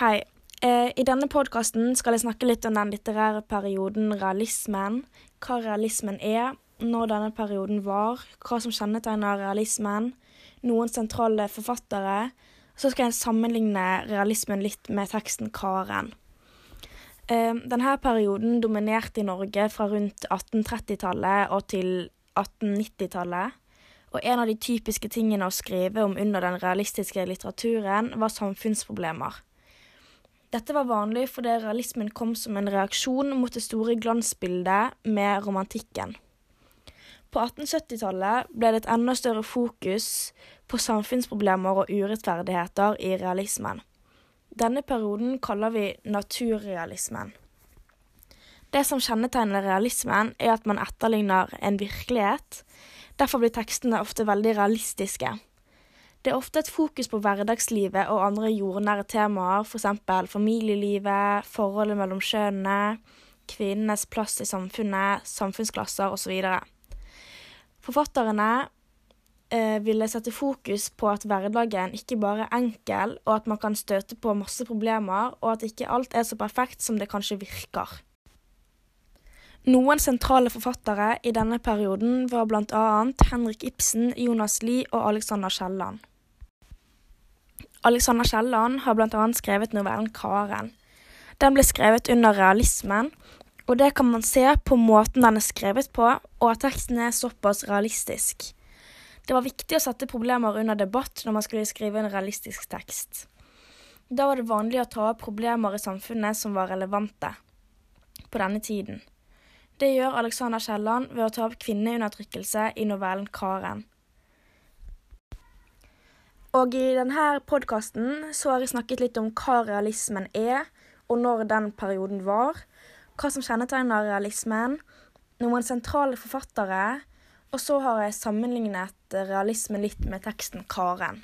Hei. Eh, I denne podkasten skal jeg snakke litt om den litterære perioden realismen. Hva realismen er, når denne perioden var, hva som kjennetegner realismen, noen sentrale forfattere. Så skal jeg sammenligne realismen litt med teksten 'Karen'. Eh, denne perioden dominerte i Norge fra rundt 1830-tallet og til 1890-tallet. Og en av de typiske tingene å skrive om under den realistiske litteraturen var samfunnsproblemer. Dette var vanlig fordi realismen kom som en reaksjon mot det store glansbildet med romantikken. På 1870-tallet ble det et enda større fokus på samfunnsproblemer og urettferdigheter i realismen. Denne perioden kaller vi naturrealismen. Det som kjennetegner realismen, er at man etterligner en virkelighet. Derfor blir tekstene ofte veldig realistiske. Det er ofte et fokus på hverdagslivet og andre jordnære temaer, f.eks. For familielivet, forholdet mellom kjønnene, kvinnenes plass i samfunnet, samfunnsklasser osv. Forfatterne eh, ville sette fokus på at hverdagen ikke bare er enkel, og at man kan støte på masse problemer, og at ikke alt er så perfekt som det kanskje virker. Noen sentrale forfattere i denne perioden var annet Henrik Ibsen, Jonas Lie og Alexander Kielland. Alexander Kielland har annet skrevet novellen 'Karen'. Den ble skrevet under realismen, og det kan man se på måten den er skrevet på, og at teksten er såpass realistisk. Det var viktig å sette problemer under debatt når man skulle skrive en realistisk tekst. Da var det vanlig å ta opp problemer i samfunnet som var relevante på denne tiden. Det gjør Alexander Kielland ved å ta opp kvinneundertrykkelse i novellen 'Karen'. Og i denne podkasten så har jeg snakket litt om hva realismen er, og når den perioden var. Hva som kjennetegner realismen. Noen sentrale forfattere. Og så har jeg sammenlignet realismen litt med teksten 'Karen'.